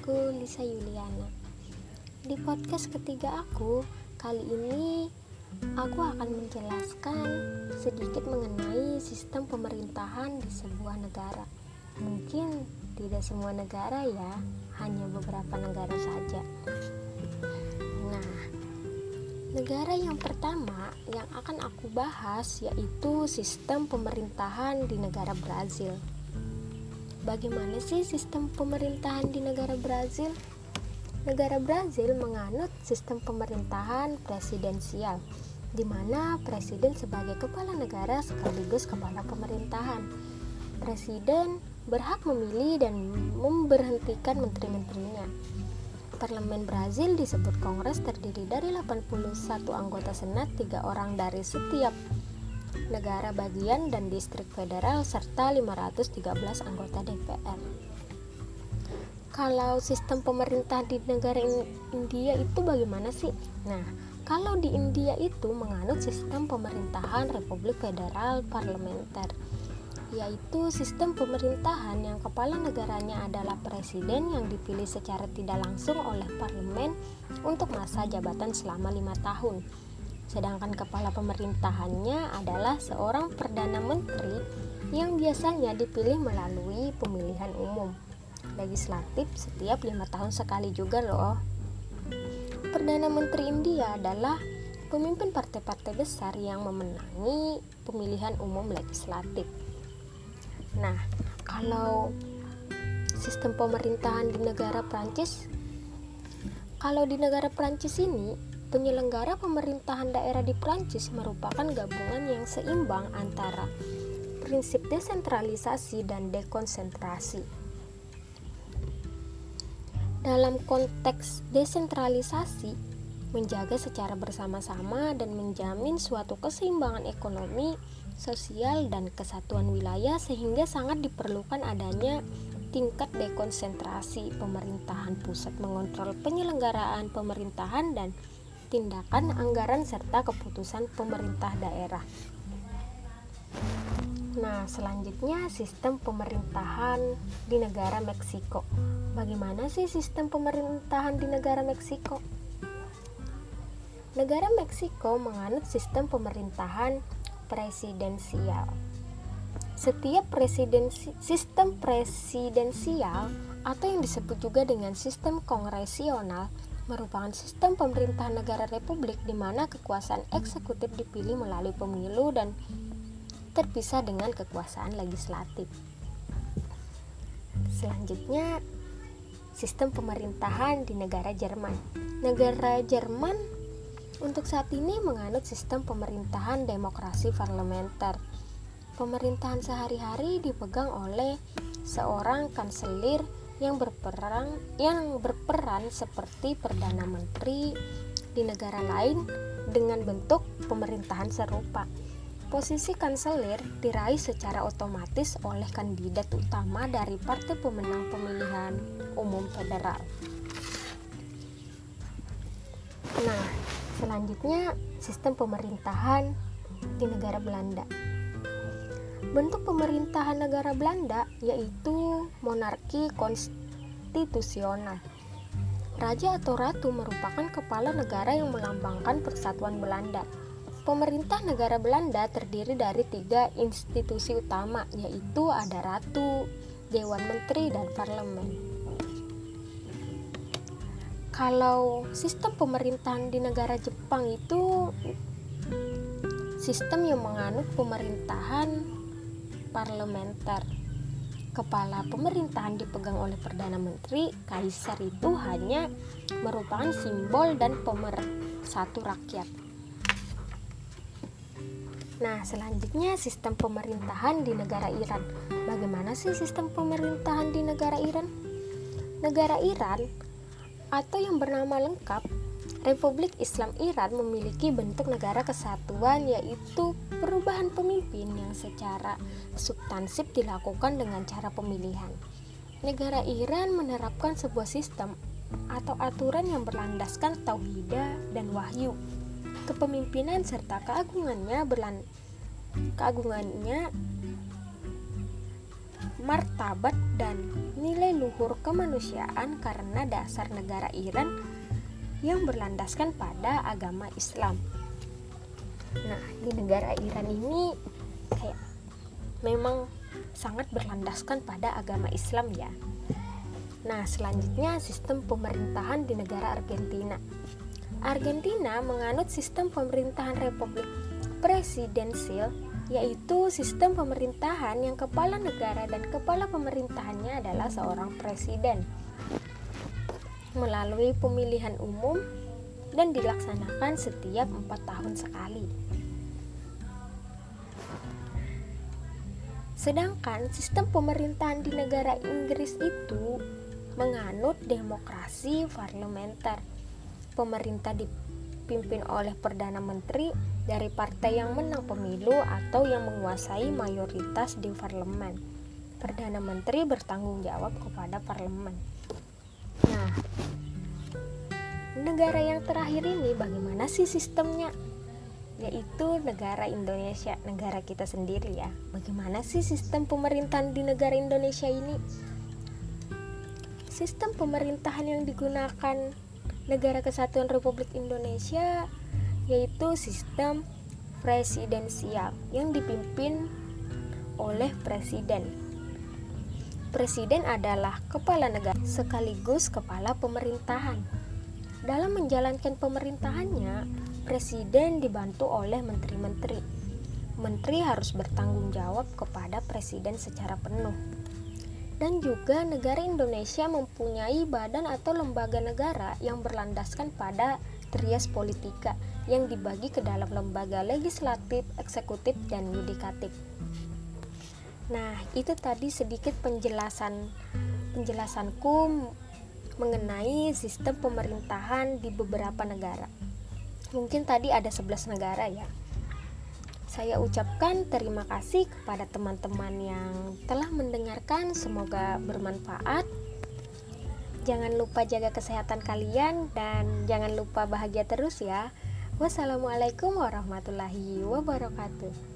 Raisa Yuliana. Di podcast ketiga aku, kali ini aku akan menjelaskan sedikit mengenai sistem pemerintahan di sebuah negara. Mungkin tidak semua negara ya, hanya beberapa negara saja. Nah, negara yang pertama yang akan aku bahas yaitu sistem pemerintahan di negara Brazil. Bagaimana sih sistem pemerintahan di negara Brazil? Negara Brazil menganut sistem pemerintahan presidensial, di mana presiden sebagai kepala negara sekaligus kepala pemerintahan. Presiden berhak memilih dan memberhentikan menteri-menterinya. Parlemen Brazil disebut Kongres terdiri dari 81 anggota senat, tiga orang dari setiap negara bagian dan distrik federal serta 513 anggota DPR. Kalau sistem pemerintah di negara India itu bagaimana sih? Nah, kalau di India itu menganut sistem pemerintahan Republik Federal Parlementer yaitu sistem pemerintahan yang kepala negaranya adalah presiden yang dipilih secara tidak langsung oleh parlemen untuk masa jabatan selama lima tahun sedangkan kepala pemerintahannya adalah seorang perdana menteri yang biasanya dipilih melalui pemilihan umum legislatif setiap lima tahun sekali juga loh. Perdana Menteri India adalah pemimpin partai-partai besar yang memenangi pemilihan umum legislatif. Nah, kalau sistem pemerintahan di negara Prancis, kalau di negara Prancis ini Penyelenggara pemerintahan daerah di Prancis merupakan gabungan yang seimbang antara prinsip desentralisasi dan dekonsentrasi. Dalam konteks desentralisasi, menjaga secara bersama-sama dan menjamin suatu keseimbangan ekonomi, sosial, dan kesatuan wilayah sehingga sangat diperlukan adanya tingkat dekonsentrasi pemerintahan pusat mengontrol penyelenggaraan pemerintahan dan tindakan anggaran serta keputusan pemerintah daerah. Nah, selanjutnya sistem pemerintahan di negara Meksiko. Bagaimana sih sistem pemerintahan di negara Meksiko? Negara Meksiko menganut sistem pemerintahan presidensial. Setiap presidensi, sistem presidensial atau yang disebut juga dengan sistem kongresional merupakan sistem pemerintahan negara republik di mana kekuasaan eksekutif dipilih melalui pemilu dan terpisah dengan kekuasaan legislatif. Selanjutnya, sistem pemerintahan di negara Jerman. Negara Jerman untuk saat ini menganut sistem pemerintahan demokrasi parlementer. Pemerintahan sehari-hari dipegang oleh seorang kanselir yang berperan yang berperan seperti perdana menteri di negara lain dengan bentuk pemerintahan serupa. Posisi kanselir diraih secara otomatis oleh kandidat utama dari partai pemenang pemilihan umum federal. Nah, selanjutnya sistem pemerintahan di negara Belanda. Bentuk pemerintahan negara Belanda yaitu monarki konstitusional. Raja atau ratu merupakan kepala negara yang melambangkan persatuan Belanda. Pemerintah negara Belanda terdiri dari tiga institusi utama, yaitu ada ratu, dewan menteri, dan parlemen. Kalau sistem pemerintahan di negara Jepang itu sistem yang menganut pemerintahan parlementer. Kepala pemerintahan dipegang oleh Perdana Menteri, Kaisar itu hanya merupakan simbol dan pemersatu rakyat. Nah, selanjutnya sistem pemerintahan di negara Iran. Bagaimana sih sistem pemerintahan di negara Iran? Negara Iran atau yang bernama lengkap Republik Islam Iran memiliki bentuk negara kesatuan yaitu perubahan pemimpin yang secara substansif dilakukan dengan cara pemilihan. Negara Iran menerapkan sebuah sistem atau aturan yang berlandaskan tauhidah dan wahyu. Kepemimpinan serta keagungannya berlan keagungannya martabat dan nilai luhur kemanusiaan karena dasar negara Iran yang berlandaskan pada agama Islam. Nah, di negara Iran ini kayak memang sangat berlandaskan pada agama Islam ya. Nah, selanjutnya sistem pemerintahan di negara Argentina. Argentina menganut sistem pemerintahan republik presidensial yaitu sistem pemerintahan yang kepala negara dan kepala pemerintahannya adalah seorang presiden melalui pemilihan umum dan dilaksanakan setiap empat tahun sekali. Sedangkan sistem pemerintahan di negara Inggris itu menganut demokrasi parlementer. Pemerintah dipimpin oleh perdana menteri dari partai yang menang pemilu atau yang menguasai mayoritas di parlemen. Perdana Menteri bertanggung jawab kepada parlemen. Negara yang terakhir ini bagaimana sih sistemnya? Yaitu negara Indonesia, negara kita sendiri ya. Bagaimana sih sistem pemerintahan di negara Indonesia ini? Sistem pemerintahan yang digunakan negara kesatuan Republik Indonesia yaitu sistem presidensial yang dipimpin oleh presiden. Presiden adalah kepala negara sekaligus kepala pemerintahan. Dalam menjalankan pemerintahannya, presiden dibantu oleh menteri-menteri. Menteri harus bertanggung jawab kepada presiden secara penuh. Dan juga negara Indonesia mempunyai badan atau lembaga negara yang berlandaskan pada trias politika yang dibagi ke dalam lembaga legislatif, eksekutif, dan yudikatif. Nah, itu tadi sedikit penjelasan penjelasanku mengenai sistem pemerintahan di beberapa negara. Mungkin tadi ada 11 negara ya. Saya ucapkan terima kasih kepada teman-teman yang telah mendengarkan, semoga bermanfaat. Jangan lupa jaga kesehatan kalian dan jangan lupa bahagia terus ya. Wassalamualaikum warahmatullahi wabarakatuh.